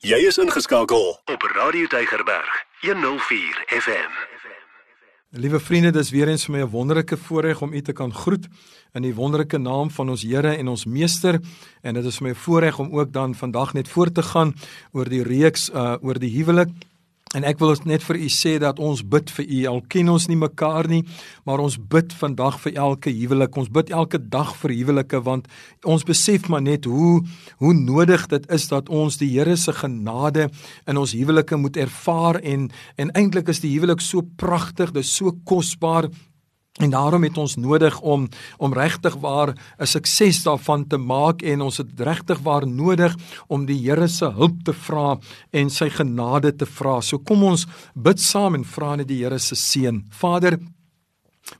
Jy is ingeskakel. Op Radio Deigerberg 104 FM. Liewe vriende, dis weer eens vir my 'n wonderlike voorreg om u te kan groet in die wonderlike naam van ons Here en ons Meester. En dit is vir my 'n voorreg om ook dan vandag net voort te gaan oor die reeks uh oor die huwelik En ek wil net vir u sê dat ons bid vir u. Al ken ons nie mekaar nie, maar ons bid vandag vir elke huwelik. Ons bid elke dag vir huwelike want ons besef maar net hoe hoe nodig dit is dat ons die Here se genade in ons huwelike moet ervaar en en eintlik is die huwelik so pragtig, dit is so kosbaar En daarom het ons nodig om om regtig waar 'n sukses daarvan te maak en ons het regtig waar nodig om die Here se hulp te vra en sy genade te vra. So kom ons bid saam en vra net die Here se seën. Vader,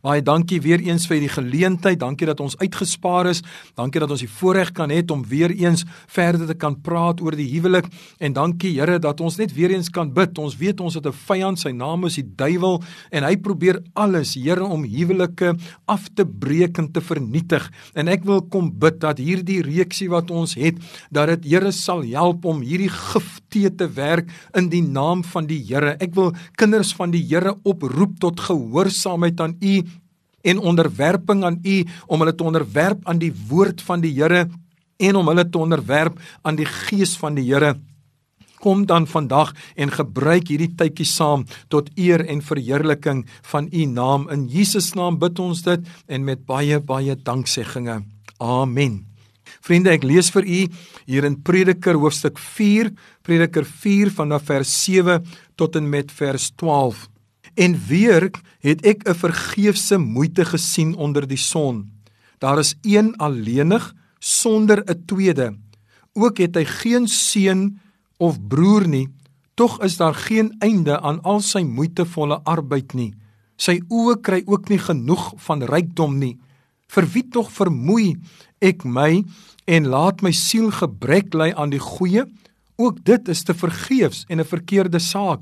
Baie dankie weer eens vir die geleentheid. Dankie dat ons uitgespaar is. Dankie dat ons die voorreg kan hê om weer eens verder te kan praat oor die huwelik. En dankie Here dat ons net weer eens kan bid. Ons weet ons het 'n vyand, sy naam is die duiwel en hy probeer alles, Here, om huwelike af te breek en te vernietig. En ek wil kom bid dat hierdie reeksie wat ons het, dat dit Here sal help om hierdie gif te te werk in die naam van die Here. Ek wil kinders van die Here oproep tot gehoorsaamheid aan U en onderwerping aan U om hulle te onderwerp aan die woord van die Here en om hulle te onderwerp aan die gees van die Here. Kom dan vandag en gebruik hierdie tydjie saam tot eer en verheerliking van U naam in Jesus naam bid ons dit en met baie baie danksegginge. Amen. Vriende, ek lees vir u hier in Prediker hoofstuk 4, Prediker 4 vanaf vers 7 tot en met vers 12. En weer het ek 'n vergeefse moeite gesien onder die son. Daar is een alleenig sonder 'n tweede. Ook het hy geen seun of broer nie, tog is daar geen einde aan al sy moeitevolle arbeid nie. Sy oë kry ook nie genoeg van rykdom nie. Vir wie tog vermoei ek my en laat my siel gebrek ly aan die goeie? Ook dit is te vergeefs en 'n verkeerde saak.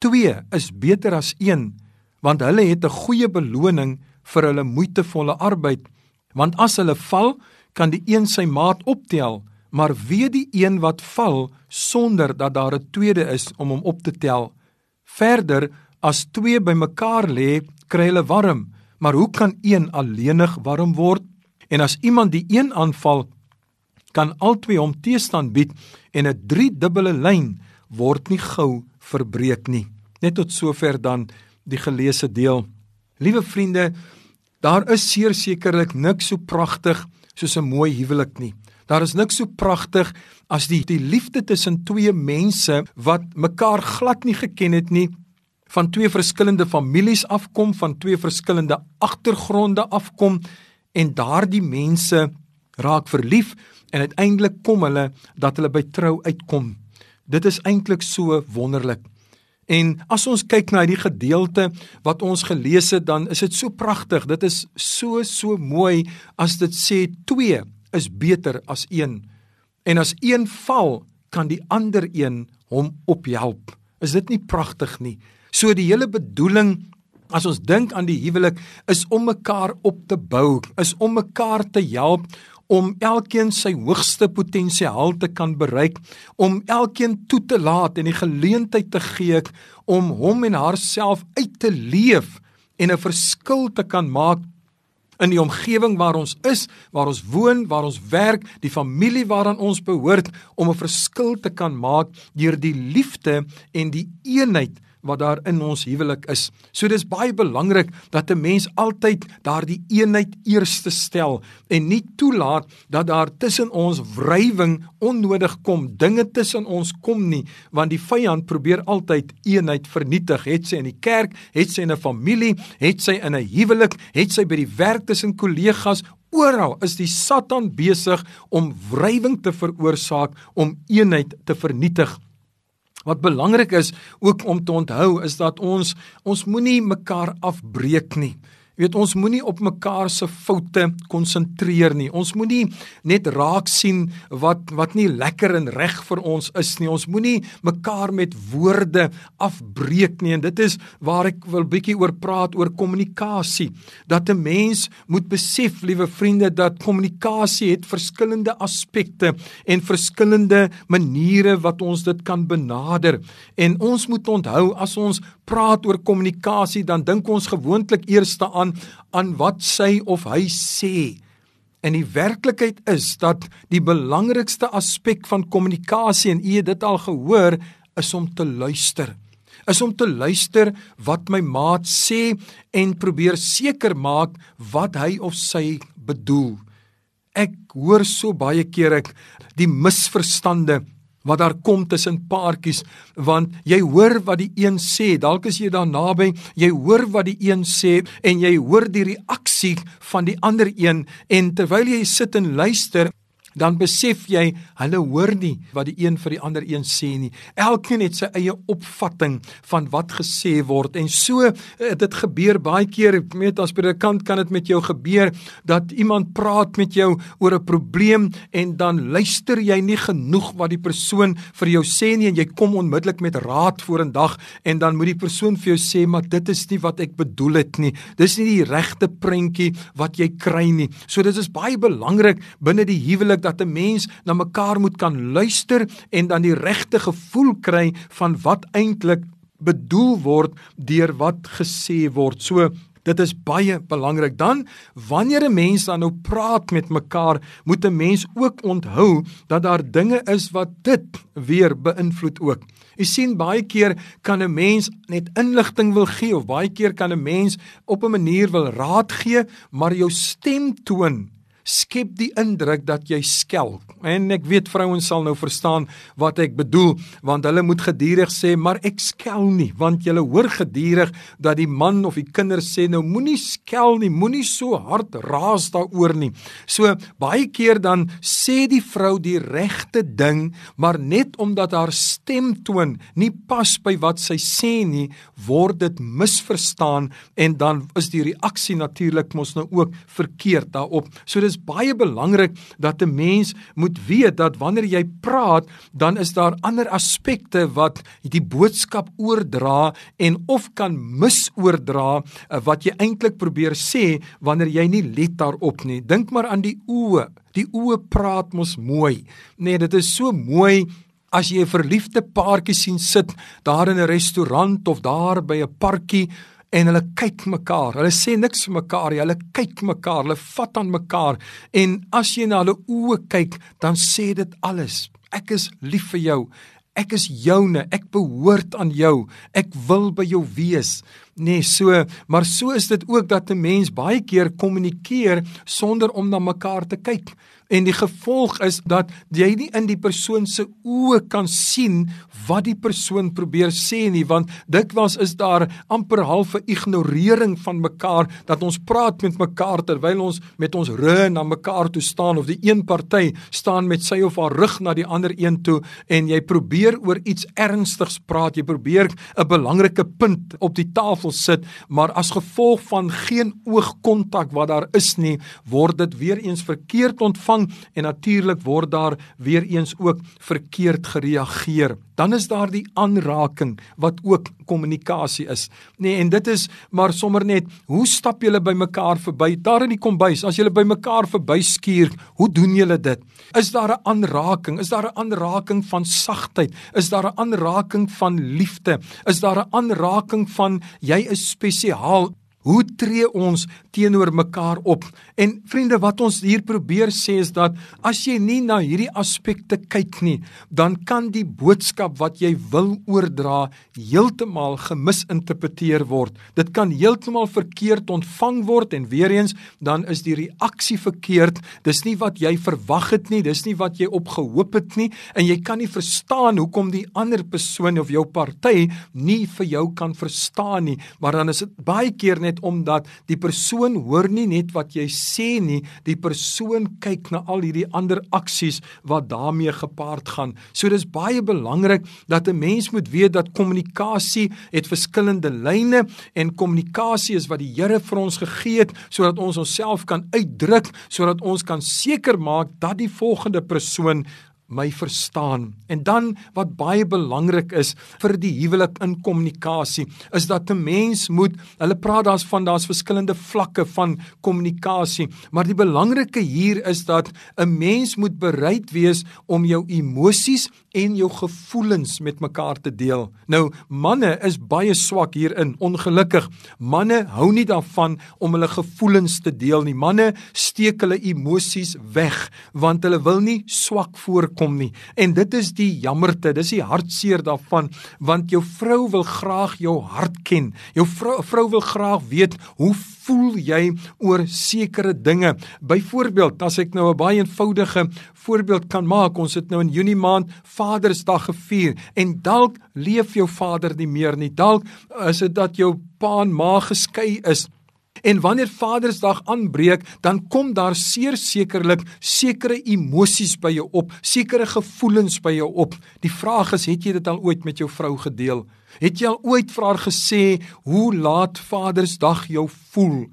2 is beter as 1 want hulle het 'n goeie beloning vir hulle moeitevolle arbeid. Want as hulle val kan die een sy maat optel maar wie die een wat val sonder dat daar 'n tweede is om hom op te tel. Verder as twee bymekaar lê kry hulle warm maar hoe kan een alleenig warm word? En as iemand die een aanval kan albei hom teestand bied en 'n driedubbele lyn word nie gou verbreek nie. Net tot sover dan die geleesde deel. Liewe vriende, daar is seker sekerlik niks so pragtig soos 'n mooi huwelik nie. Daar is niks so pragtig as die die liefde tussen twee mense wat mekaar glad nie geken het nie, van twee verskillende families afkom, van twee verskillende agtergronde afkom en daardie mense raak verlief en uiteindelik kom hulle dat hulle by trou uitkom. Dit is eintlik so wonderlik. En as ons kyk na hierdie gedeelte wat ons gelees het, dan is dit so pragtig. Dit is so so mooi as dit sê 2 is beter as 1. En as een val, kan die ander een hom ophelp. Is dit nie pragtig nie? So die hele bedoeling as ons dink aan die huwelik is om mekaar op te bou, is om mekaar te help om elkeen sy hoogste potensiaal te kan bereik, om elkeen toe te laat en die geleentheid te gee om hom en haarself uit te leef en 'n verskil te kan maak in die omgewing waar ons is, waar ons woon, waar ons werk, die familie waaraan ons behoort om 'n verskil te kan maak deur die liefde en die eenheid wat daar in ons huwelik is. So dis baie belangrik dat 'n mens altyd daardie eenheid eerste stel en nie toelaat dat daar tussen ons wrywing onnodig kom, dinge tussen ons kom nie, want die vyand probeer altyd eenheid vernietig. Het sy in die kerk, het sy in 'n familie, het sy in 'n huwelik, het sy by die werk tussen kollegas Oral is die Satan besig om wrywing te veroorsaak om eenheid te vernietig. Wat belangrik is ook om te onthou is dat ons ons moenie mekaar afbreek nie. Weet ons moenie op mekaar se foute konsentreer nie. Ons moenie net raak sien wat wat nie lekker en reg vir ons is nie. Ons moenie mekaar met woorde afbreek nie. En dit is waar ek wil bietjie oor praat oor kommunikasie. Dat 'n mens moet besef, liewe vriende, dat kommunikasie het verskillende aspekte en verskillende maniere wat ons dit kan benader. En ons moet onthou as ons praat oor kommunikasie, dan dink ons gewoonlik eers aan aan wat sy of hy sê. En die werklikheid is dat die belangrikste aspek van kommunikasie en u het dit al gehoor is om te luister. Is om te luister wat my maat sê en probeer seker maak wat hy of sy bedoel. Ek hoor so baie keer ek die misverstande wat daar kom tussen paartjies want jy hoor wat die een sê. Dalk is jy daar naby jy hoor wat die een sê en jy hoor die reaksie van die ander een. En terwyl jy sit en luister dan besef jy hulle hoor nie wat die een vir die ander een sê nie. Elkeen het sy eie opvatting van wat gesê word en so eh, dit gebeur baie keer met as predikant kan dit met jou gebeur dat iemand praat met jou oor 'n probleem en dan luister jy nie genoeg wat die persoon vir jou sê nie en jy kom onmiddellik met raad vorendag en dan moet die persoon vir jou sê maar dit is nie wat ek bedoel het nie. Dis nie die regte prentjie wat jy kry nie. So dit is baie belangrik binne die huwelik belangrik dat 'n mens na mekaar moet kan luister en dan die regte gevoel kry van wat eintlik bedoel word deur wat gesê word. So Dit is baie belangrik dan wanneer 'n mens dan nou praat met mekaar, moet 'n mens ook onthou dat daar dinge is wat dit weer beïnvloed ook. Jy sien baie keer kan 'n mens net inligting wil gee of baie keer kan 'n mens op 'n manier wil raad gee, maar jou stemtoon skep die indruk dat jy skel. En ek weet vrouens sal nou verstaan wat ek bedoel, want hulle moet gedurig sê, maar ek skel nie, want jy hoor gedurig dat die man of die kinders sê nou moenie skel nie, moenie so hard raas daaroor nie. So baie keer dan sê die vrou die regte ding, maar net omdat haar stemtoon nie pas by wat sy sê nie, word dit misverstaan en dan is die reaksie natuurlik mos nou ook verkeerd daarop. So dis baie belangrik dat 'n mens moet weet dat wanneer jy praat, dan is daar ander aspekte wat die boodskap oordra en of kan misoordra eh, wat jy eintlik probeer sê wanneer jy nie let daarop nie. Dink maar aan die oë. Die oë praat mos mooi. Nee, dit is so mooi as jy 'n verliefde paartjie sien sit daar in 'n restaurant of daar by 'n parkie en hulle kyk mekaar. Hulle sê niks vir mekaar nie. Hulle kyk mekaar, hulle vat aan mekaar en as jy na hulle oë kyk, dan sê dit alles. Ek is lief vir jou. Ek is joune. Ek behoort aan jou. Ek wil by jou wees. Nee, so, maar so is dit ook dat 'n mens baie keer kommunikeer sonder om na mekaar te kyk. En die gevolg is dat jy nie in die persoon se oë kan sien wat die persoon probeer sê nie, want dikwels is daar amper half 'n ignorering van mekaar dat ons praat met mekaar terwyl ons met ons rug na mekaar toe staan of die een party staan met sy of haar rug na die ander een toe en jy probeer oor iets ernstigs praat, jy probeer 'n belangrike punt op die tafel sit, maar as gevolg van geen oogkontak wat daar is nie, word dit weer eens verkeerd ontvang ontvang en natuurlik word daar weer eens ook verkeerd gereageer. Dan is daar die aanraking wat ook kommunikasie is. Nee, en dit is maar sommer net hoe stap julle by mekaar verby daar in die kombuis as julle by mekaar verbyskuur, hoe doen julle dit? Is daar 'n aanraking? Is daar 'n aanraking van sagtheid? Is daar 'n aanraking van liefde? Is daar 'n aanraking van jy is spesiaal? Hoe tree ons teenoor mekaar op? En vriende, wat ons hier probeer sê is dat as jy nie na hierdie aspekte kyk nie, dan kan die boodskap wat jy wil oordra heeltemal gemisinterpreteer word. Dit kan heeltemal verkeerd ontvang word en weer eens dan is die reaksie verkeerd. Dis nie wat jy verwag het nie, dis nie wat jy op gehoop het nie en jy kan nie verstaan hoekom die ander persoon of jou party nie vir jou kan verstaan nie. Maar dan is dit baie keer net het omdat die persoon hoor nie net wat jy sê nie, die persoon kyk na al hierdie ander aksies wat daarmee gepaard gaan. So dis baie belangrik dat 'n mens moet weet dat kommunikasie het verskillende lyne en kommunikasie is wat die Here vir ons gegee het sodat ons onsself kan uitdruk, sodat ons kan seker maak dat die volgende persoon my verstaan. En dan wat baie belangrik is vir die huwelik in kommunikasie, is dat 'n mens moet, hulle praat daar's van daar's verskillende vlakke van kommunikasie, maar die belangrike hier is dat 'n mens moet bereid wees om jou emosies en jou gevoelens met mekaar te deel. Nou, manne is baie swak hierin, ongelukkig. Manne hou nie daarvan om hulle gevoelens te deel nie. Manne steek hulle emosies weg want hulle wil nie swak voorkom nie. En dit is die jammerte, dis die hartseer daarvan want jou vrou wil graag jou hart ken. Jou vrou vrou wil graag weet hoe voel jy oor sekere dinge? Byvoorbeeld, as ek nou 'n baie eenvoudige voorbeeld kan maak, ons het nou in Junie maand Vadersdag gevier en dalk leef jou vader nie meer nie. Dalk is dit dat jou pa en ma geskei is. En wanneer Vadersdag aanbreek, dan kom daar seer sekerlik sekere emosies by jou op, sekere gevoelens by jou op. Die vraag is, het jy dit al ooit met jou vrou gedeel? Het jy al ooit vir haar gesê hoe laat Vadersdag jou voel?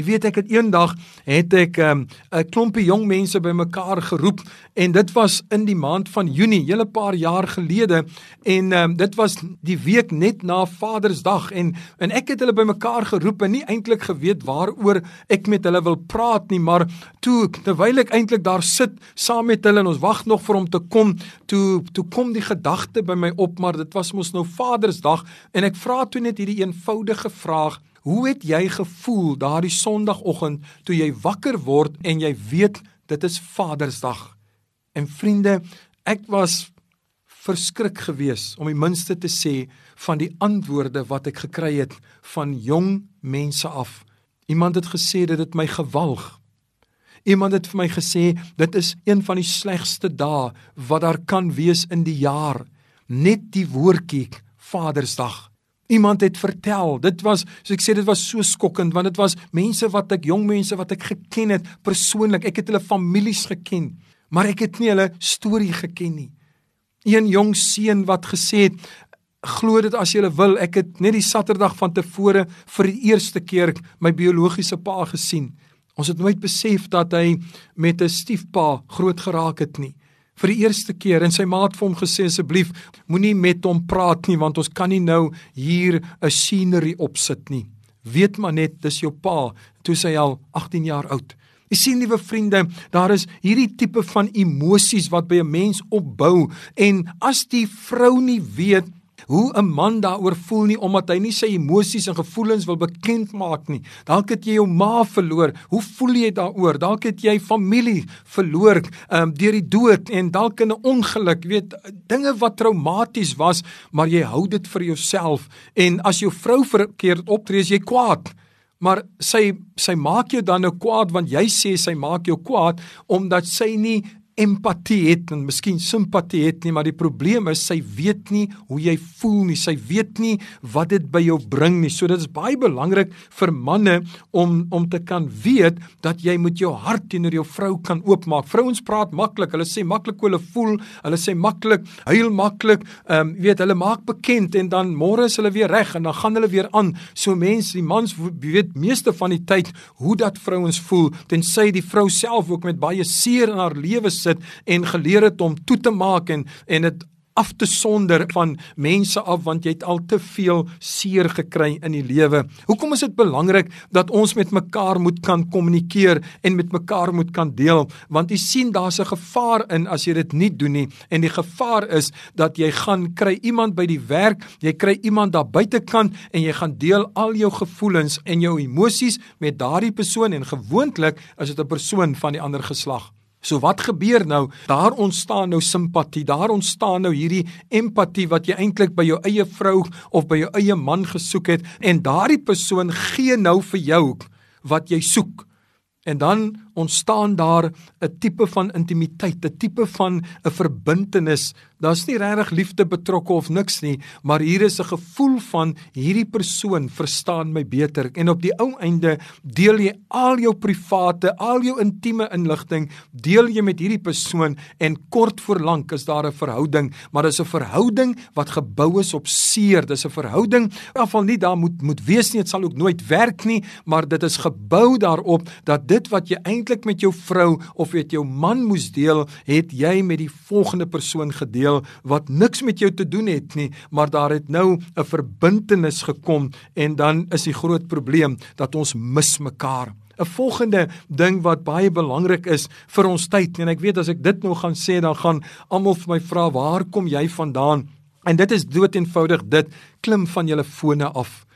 Jy weet ek het eendag het ek 'n um, klompie jong mense bymekaar geroep en dit was in die maand van Junie, hele paar jaar gelede en um, dit was die week net na Vadersdag en en ek het hulle bymekaar geroep en nie eintlik geweet waaroor ek met hulle wil praat nie, maar toe terwyl ek eintlik daar sit saam met hulle en ons wag nog vir hom te kom, toe toe kom die gedagte by my op, maar dit was mos nou Vadersdag en ek vra toe net hierdie eenvoudige vraag Hoe het jy gevoel daardie Sondagoggend toe jy wakker word en jy weet dit is Vadersdag? En vriende, ek was verskrik geweest om die minste te sê van die antwoorde wat ek gekry het van jong mense af. Iemand het gesê dit het my gewalg. Iemand het vir my gesê dit is een van die slegste dae wat daar kan wees in die jaar. Net die woordjie Vadersdag. Iemand het vertel, dit was, so ek sê dit was so skokkend want dit was mense wat ek jong mense wat ek geken het persoonlik. Ek het hulle families geken, maar ek het nie hulle storie geken nie. Een jong seun wat gesê het, glo dit as jy wil, ek het net die Saterdag van tevore vir die eerste keer my biologiese pa gesien. Ons het nooit besef dat hy met 'n stiefpa groot geraak het nie vir die eerste keer en sy maat vir hom gesê asseblief moenie met hom praat nie want ons kan nie nou hier 'n scenery opsit nie. Weet maar net dis jou pa toe sy al 18 jaar oud. Jy sien liewe vriende, daar is hierdie tipe van emosies wat by 'n mens opbou en as die vrou nie weet hoe 'n man daaroor voel nie omdat hy nie sy emosies en gevoelens wil bekend maak nie. Dalk het jy jou ma verloor. Hoe voel jy daaroor? Dalk het jy familie verloor um, deur die dood en dalk in 'n ongeluk, weet dinge wat traumaties was, maar jy hou dit vir jouself en as jou vrou verkeerd optree, jy kwaad. Maar sy sy maak jou dan nou kwaad want jy sê sy maak jou kwaad omdat sy nie empatie het en miskien simpatie het nie, maar die probleem is sy weet nie hoe jy voel nie. Sy weet nie wat dit by jou bring nie. So dit is baie belangrik vir manne om om te kan weet dat jy met jou hart teenoor jou vrou kan oopmaak. Vrouens praat maklik. Hulle sê maklik hoe hulle voel. Hulle sê maklik, huil maklik. Ehm um, weet hulle maak bekend en dan môre is hulle weer reg en dan gaan hulle weer aan. So mense, die mans weet meeste van die tyd hoe dat vrouens voel tensy die vrou self ook met baie seer in haar lewe sit en geleer het om toe te maak en en dit af te sonder van mense af want jy het al te veel seer gekry in die lewe. Hoekom is dit belangrik dat ons met mekaar moet kan kommunikeer en met mekaar moet kan deel? Want jy sien daar's 'n gevaar in as jy dit nie doen nie en die gevaar is dat jy gaan kry iemand by die werk, jy kry iemand daar buitekant en jy gaan deel al jou gevoelens en jou emosies met daardie persoon en gewoonlik is dit 'n persoon van die ander geslag. So wat gebeur nou? Daar ontstaan nou simpatie, daar ontstaan nou hierdie empatie wat jy eintlik by jou eie vrou of by jou eie man gesoek het en daardie persoon gee nou vir jou wat jy soek. En dan ontstaan daar 'n tipe van intimiteit, 'n tipe van 'n verbintenis. Daar's nie regtig liefde betrokke of niks nie, maar hier is 'n gevoel van hierdie persoon verstaan my beter en op die ou einde deel jy al jou private, al jou intieme inligting, deel jy met hierdie persoon en kort voor lank is daar 'n verhouding, maar dis 'n verhouding wat gebou is op seer. Dis 'n verhouding, in geval nie daar moet moet wees nie, dit sal ook nooit werk nie, maar dit is gebou daarop dat dit wat jy eintlik met jou vrou of met jou man moes deel, het jy met die volgende persoon gedeel deel wat niks met jou te doen het nie, maar daar het nou 'n verbintenis gekom en dan is die groot probleem dat ons mis mekaar. 'n Volgende ding wat baie belangrik is vir ons tyd en ek weet as ek dit nou gaan sê dan gaan almal vir my vra waar kom jy vandaan? En dit is dood eenvoudig dit klim van julle fone af.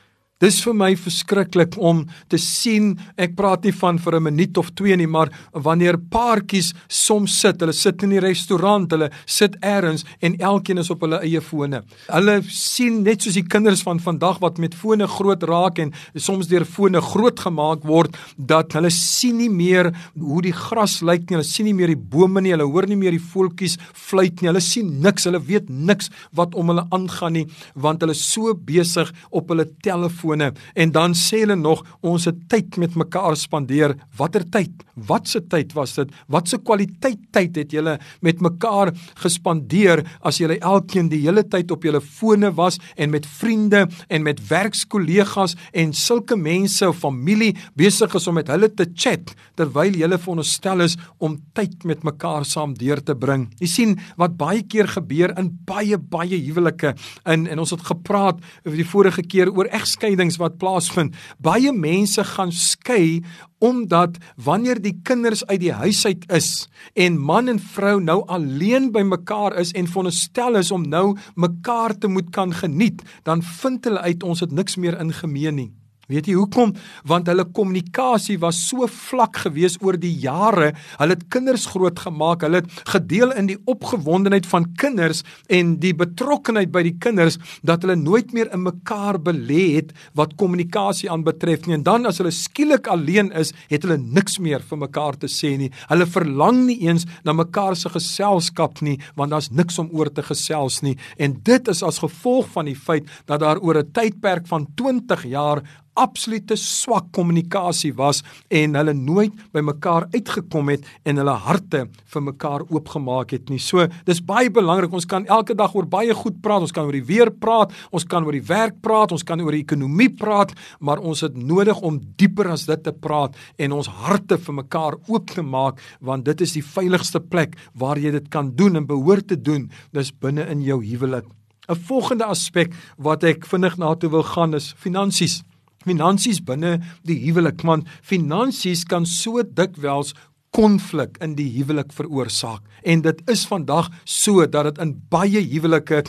Dis vir my verskriklik om te sien, ek praat nie van vir 'n minuut of 2 nie, maar wanneer paartjies soms sit, hulle sit in die restaurant, hulle sit eers en elkeen is op hulle eie fone. Hulle sien net soos die kinders van vandag wat met fone groot raak en soms deur fone groot gemaak word, dat hulle sien nie meer hoe die gras lyk nie, hulle sien nie meer die bome nie, hulle hoor nie meer die voeltjies fluit nie, hulle sien niks, hulle weet niks wat om hulle aangaan nie, want hulle is so besig op hulle telefoon telefone en dan sê hulle nog ons het tyd met mekaar spandeer. Watter tyd? Wat se tyd was dit? Wat se kwaliteit tyd het julle met mekaar gespandeer as julle elkeen die hele tyd op julle fone was en met vriende en met werkskollegas en sulke mense of familie besig is om met hulle te chat terwyl julle veronderstel is om tyd met mekaar saam deur te bring. Jy sien wat baie keer gebeur in baie baie huwelike in en ons het gepraat oor die vorige keer oor egskeiding skeidings wat plaasvind. Baie mense gaan skei omdat wanneer die kinders uit die huis uit is en man en vrou nou alleen by mekaar is en veronderstel is om nou mekaar te moet kan geniet, dan vind hulle uit ons het niks meer in gemeen nie. Weet jy hoekom? Want hulle kommunikasie was so vlak gewees oor die jare. Hulle het kinders grootgemaak. Hulle het gedeel in die opgewondenheid van kinders en die betrokkenheid by die kinders dat hulle nooit meer in mekaar belê het wat kommunikasie aanbetref nie. En dan as hulle skielik alleen is, het hulle niks meer vir mekaar te sê nie. Hulle verlang nie eens na mekaar se geselskap nie, want daar's niks om oor te gesels nie. En dit is as gevolg van die feit dat daar oor 'n tydperk van 20 jaar absolute swak kommunikasie was en hulle nooit by mekaar uitgekom het en hulle harte vir mekaar oopgemaak het nie. So, dis baie belangrik. Ons kan elke dag oor baie goed praat. Ons kan oor die weer praat, ons kan oor die werk praat, ons kan oor die ekonomie praat, maar ons het nodig om dieper as dit te praat en ons harte vir mekaar oop te maak want dit is die veiligste plek waar jy dit kan doen en behoort te doen. Dis binne in jou huwelik. 'n Volgende aspek wat ek vinnig na toe wil gaan is finansies finansies binne die huwelik want finansies kan so dikwels konflik in die huwelik veroorsaak. En dit is vandag so dat dit in baie huwelike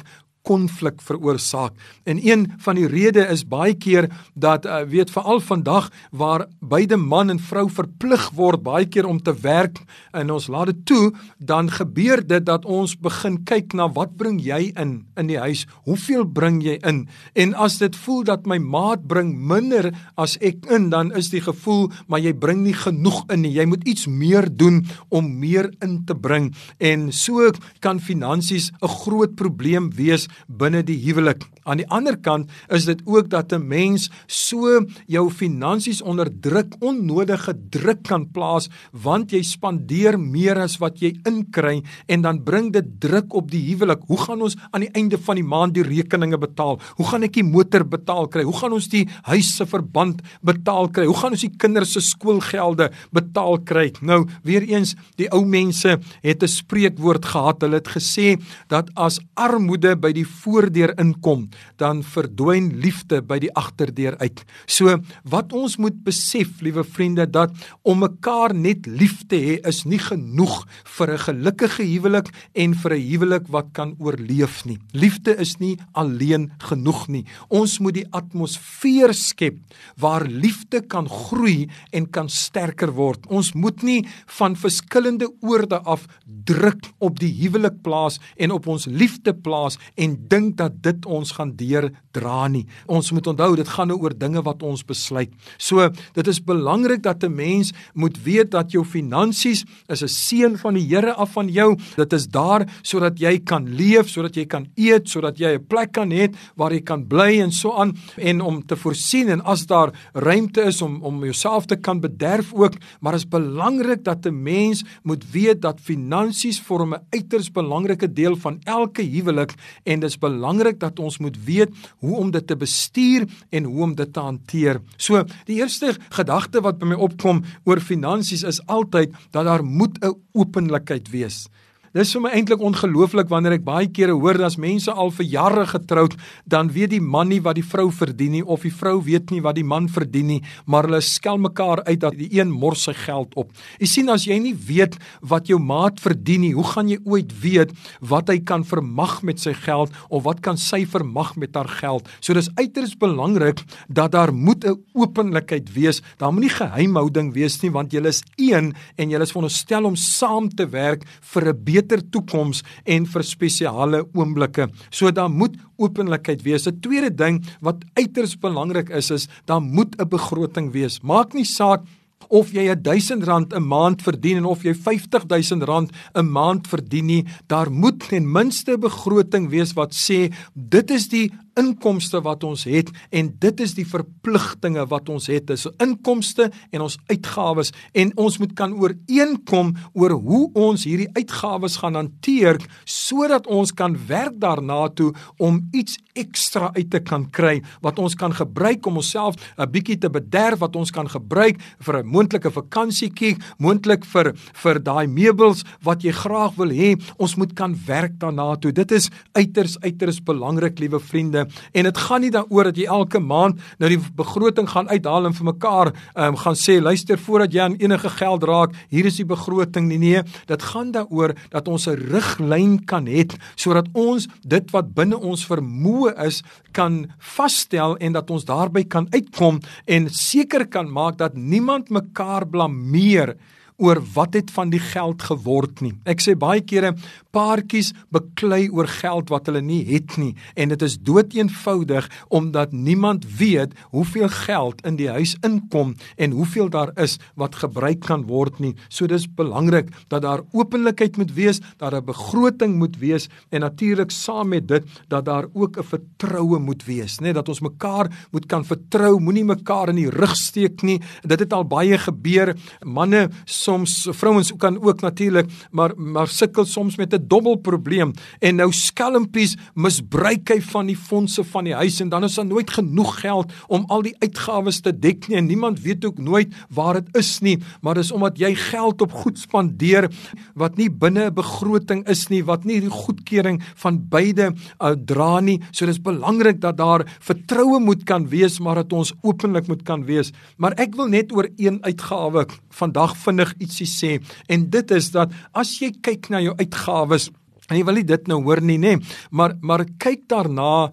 konflik veroorsaak. En een van die redes is baie keer dat uh, weet veral vandag waar beide man en vrou verplig word baie keer om te werk en ons laat dit toe, dan gebeur dit dat ons begin kyk na wat bring jy in in die huis? Hoeveel bring jy in? En as dit voel dat my maat bring minder as ek in, dan is die gevoel maar jy bring nie genoeg in nie. Jy moet iets meer doen om meer in te bring. En so kan finansies 'n groot probleem wees binne die huwelik. Aan die ander kant is dit ook dat 'n mens so jou finansies onder druk, onnodige druk kan plaas want jy spandeer meer as wat jy inkry en dan bring dit druk op die huwelik. Hoe gaan ons aan die einde van die maand die rekeninge betaal? Hoe gaan ek die motor betaal kry? Hoe gaan ons die huis se verband betaal kry? Hoe gaan ons die kinders se skoolgelde betaal kry? Nou, weer eens, die ou mense het 'n spreekwoord gehad. Hulle het gesê dat as armoede by die voordeur inkom, dan verdwyn liefde by die agterdeur uit. So wat ons moet besef, liewe vriende, dat om mekaar net lief te hê is nie genoeg vir 'n gelukkige huwelik en vir 'n huwelik wat kan oorleef nie. Liefde is nie alleen genoeg nie. Ons moet die atmosfeer skep waar liefde kan groei en kan sterker word. Ons moet nie van verskillende oorde af druk op die huwelik plaas en op ons liefde plaas en en dink dat dit ons gaan deurdra nie. Ons moet onthou dit gaan nou oor dinge wat ons besluit. So dit is belangrik dat 'n mens moet weet dat jou finansies is 'n seën van die Here af van jou. Dit is daar sodat jy kan leef, sodat jy kan eet, sodat jy 'n plek kan hê waar jy kan bly en so aan en om te voorsien en as daar ruimte is om om jouself te kan bederf ook, maar is belangrik dat 'n mens moet weet dat finansies vorm 'n uiters belangrike deel van elke huwelik en dis belangrik dat ons moet weet hoe om dit te bestuur en hoe om dit te hanteer. So, die eerste gedagte wat by my opkom oor finansies is altyd dat daar moet 'n openlikheid wees. Dis vir my eintlik ongelooflik wanneer ek baie kere hoor dat mense al vir jare getroud, dan weet die man nie wat die vrou verdien nie of die vrou weet nie wat die man verdien nie, maar hulle skel mekaar uit dat die een mors sy geld op. Jy sien as jy nie weet wat jou maat verdien nie, hoe gaan jy ooit weet wat hy kan vermag met sy geld of wat kan sy vermag met haar geld? So dis uiters belangrik dat daar moet 'n openlikheid wees. Daar moenie geheimhouding wees nie want julle is een en julle is veronderstel om saam te werk vir 'n beter toekoms en vir spesiale oomblikke. So daar moet openlikheid wees. 'n Tweede ding wat uiters belangrik is is daar moet 'n begroting wees. Maak nie saak of jy 1000 rand 'n maand verdien en of jy 50000 rand 'n maand verdien nie, daar moet ten minste 'n begroting wees wat sê dit is die inkomste wat ons het en dit is die verpligtinge wat ons het. Dis inkomste en ons uitgawes en ons moet kan ooreenkom oor hoe ons hierdie uitgawes gaan hanteer sodat ons kan werk daarna toe om iets ekstra uit te kan kry wat ons kan gebruik om onsself 'n bietjie te bederf wat ons kan gebruik vir 'n moontlike vakansietjie, moontlik vir vir daai meubels wat jy graag wil hê. Ons moet kan werk daarna toe. Dit is uiters uiters belangrik, liewe vriende en dit gaan nie daaroor dat jy elke maand nou die begroting gaan uithaal en vir mekaar um, gaan sê luister voordat jy aan enige geld raak hier is die begroting. Nie nee dit gaan daaroor dat ons 'n riglyn kan hê sodat ons dit wat binne ons vermoë is kan vasstel en dat ons daarby kan uitkom en seker kan maak dat niemand mekaar blameer oor wat het van die geld geword nie. Ek sê baie kere paartjies beklei oor geld wat hulle nie het nie en dit is doeteenvoudig omdat niemand weet hoeveel geld in die huis inkom en hoeveel daar is wat gebruik kan word nie. So dis belangrik dat daar openlikheid moet wees, dat daar 'n begroting moet wees en natuurlik saam met dit dat daar ook 'n vertroue moet wees, nê, dat ons mekaar moet kan vertrou, moenie mekaar in die rug steek nie. Dit het al baie gebeur. Manne soms vrouens kan ook natuurlik maar maar sukkel soms met 'n dobbelprobleem. En nou skelmpies misbruik hy van die fondse van die huis en dan is daar nooit genoeg geld om al die uitgawes te dek nie en niemand weet ook nooit waar dit is nie. Maar dis omdat jy geld op goed spandeer wat nie binne 'n begroting is nie wat nie die goedkeuring van beide uh, dra nie. So dis belangrik dat daar vertroue moet kan wees maar dat ons openlik moet kan wees. Maar ek wil net oor een uitgawe vandag vinnig ietsie sê. En dit is dat as jy kyk na jou uitgawes en jy wil nie dit nou hoor nie nê maar maar kyk daarna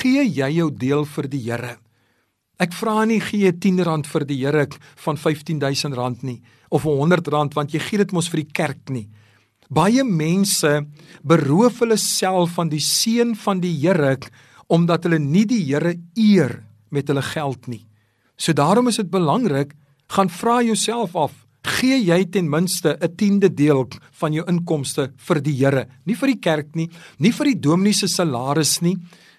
gee jy jou deel vir die Here? Ek vra nie gee jy 10 rand vir die Here van 15000 rand nie of 100 rand want jy gee dit mos vir die kerk nie. Baie mense beroof hulle self van die seën van die Here omdat hulle nie die Here eer met hulle geld nie. So daarom is dit belangrik gaan vra jouself af gee jy ten minste 'n tiende deel van jou inkomste vir die Here, nie vir die kerk nie, nie vir die dominee se salaris nie.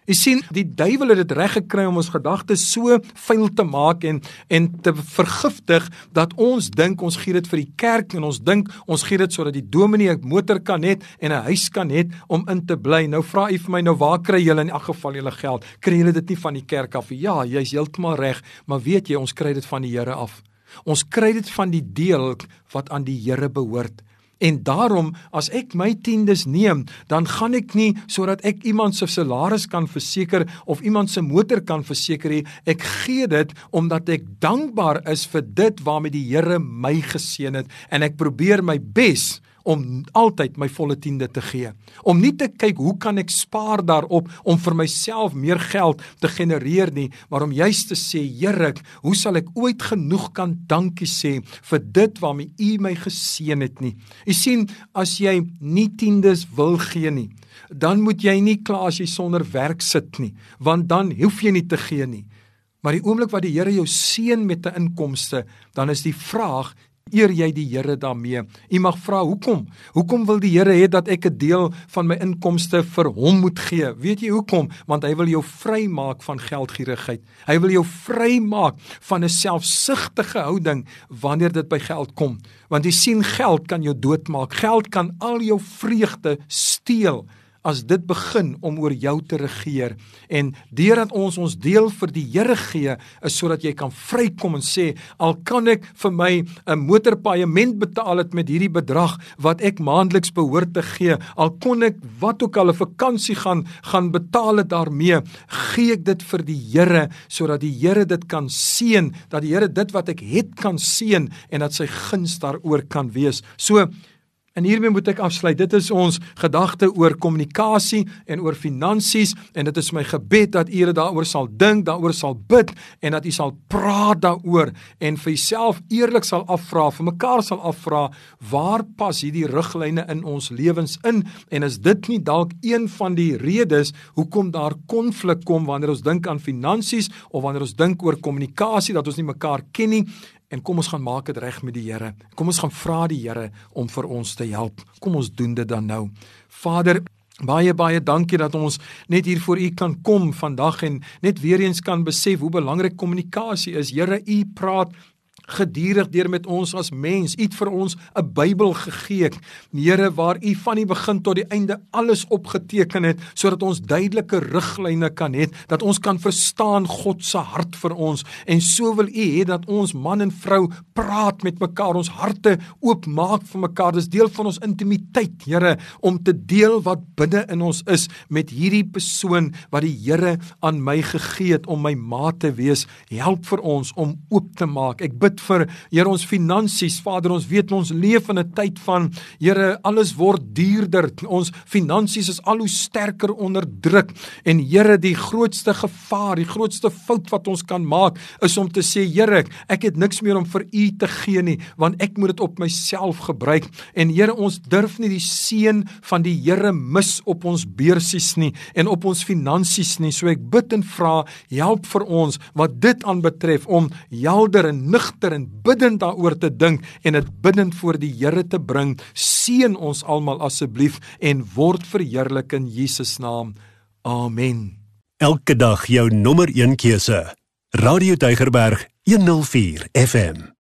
Jy sien, die duiwel het dit reg gekry om ons gedagtes so vuil te maak en en te vergiftig dat ons dink ons gee dit vir die kerk en ons dink ons gee dit sodat die dominee 'n motor kan hê en 'n huis kan hê om in te bly. Nou vra u vir my nou waar kry julle in elk geval julle geld? Kry julle dit nie van die kerk af nie? Ja, jy's heeltemal reg, maar weet jy ons kry dit van die Here af. Ons kry dit van die deel wat aan die Here behoort. En daarom as ek my tiendes neem, dan gaan ek nie sodat ek iemand se salaris kan verseker of iemand se motor kan verseker nie. Ek gee dit omdat ek dankbaar is vir dit waarmee die Here my geseën het en ek probeer my bes om altyd my volle tiende te gee. Om nie te kyk hoe kan ek spaar daarop om vir myself meer geld te genereer nie, maar om juist te sê, Here, hoe sal ek ooit genoeg kan dankie sê vir dit waarmee U my geseën het nie. U sien, as jy nie tiendes wil gee nie, dan moet jy nie kla as jy sonder werk sit nie, want dan hoef jy nie te gee nie. Maar die oomblik wat die Here jou seën met 'n inkomste, dan is die vraag, eer jy die Here daarmee. U mag vra hoekom? Hoekom wil die Here hê dat ek 'n deel van my inkomste vir hom moet gee? Weet jy hoekom? Want hy wil jou vrymaak van geldgierigheid. Hy wil jou vrymaak van 'n selfsugtige houding wanneer dit by geld kom. Want jy sien geld kan jou doodmaak. Geld kan al jou vreugde steel as dit begin om oor jou te regeer en deurdat ons ons deel vir die Here gee is sodat jy kan vrykom en sê al kan ek vir my 'n motorpaaiement betaal het met hierdie bedrag wat ek maandeliks behoort te gee al kon ek wat ook al 'n vakansie gaan gaan betaal het daarmee gee ek dit vir die Here sodat die Here dit kan seën dat die Here dit wat ek het kan seën en dat sy guns daaroor kan wees. So En hiermee moet ek afsluit. Dit is ons gedagte oor kommunikasie en oor finansies en dit is my gebed dat u daaroor sal dink, daaroor sal bid en dat u sal praat daaroor en vir jouself eerlik sal afvra, vir mekaar sal afvra, waar pas hierdie riglyne in ons lewens in en is dit nie dalk een van die redes hoekom daar konflik kom wanneer ons dink aan finansies of wanneer ons dink oor kommunikasie dat ons nie mekaar ken nie en kom ons gaan maak dit reg met die Here. Kom ons gaan vra die Here om vir ons te help. Kom ons doen dit dan nou. Vader Baie baie dankie dat ons net hier voor U kan kom vandag en net weer eens kan besef hoe belangrik kommunikasie is. Here, U praat gedurig deur met ons as mens. U het vir ons 'n Bybel gegee. Here, waar U van die begin tot die einde alles opgeteken het sodat ons duidelike riglyne kan hê, dat ons kan verstaan God se hart vir ons. En so wil U hê dat ons man en vrou praat met mekaar, ons harte oopmaak vir mekaar. Dis deel van ons intimiteit, Here, om te deel wat binne in ons is met hierdie persoon wat die Here aan my gegee het om my maat te wees. Help vir ons om oop te maak. Ek bid vir Here ons finansies. Vader, ons weet ons leef in 'n tyd van Here, alles word duurder. Ons finansies is al hoe sterker onder druk. En Here, die grootste gevaar, die grootste fout wat ons kan maak, is om te sê, Here, ek het niks meer om vir U te gee nie, want ek moet dit op myself gebruik. En Here, ons durf nie die seën van die Here mis op ons beursies nie en op ons finansies nie. So ek bid en vra, help vir ons wat dit aanbetref om helder en nugter wakker en bidend daaroor te dink en dit bidend voor die Here te bring. Seën ons almal asseblief en word verheerlik in Jesus naam. Amen. Elke dag jou nommer 1 keuse. Radio Deugerberg 104 FM.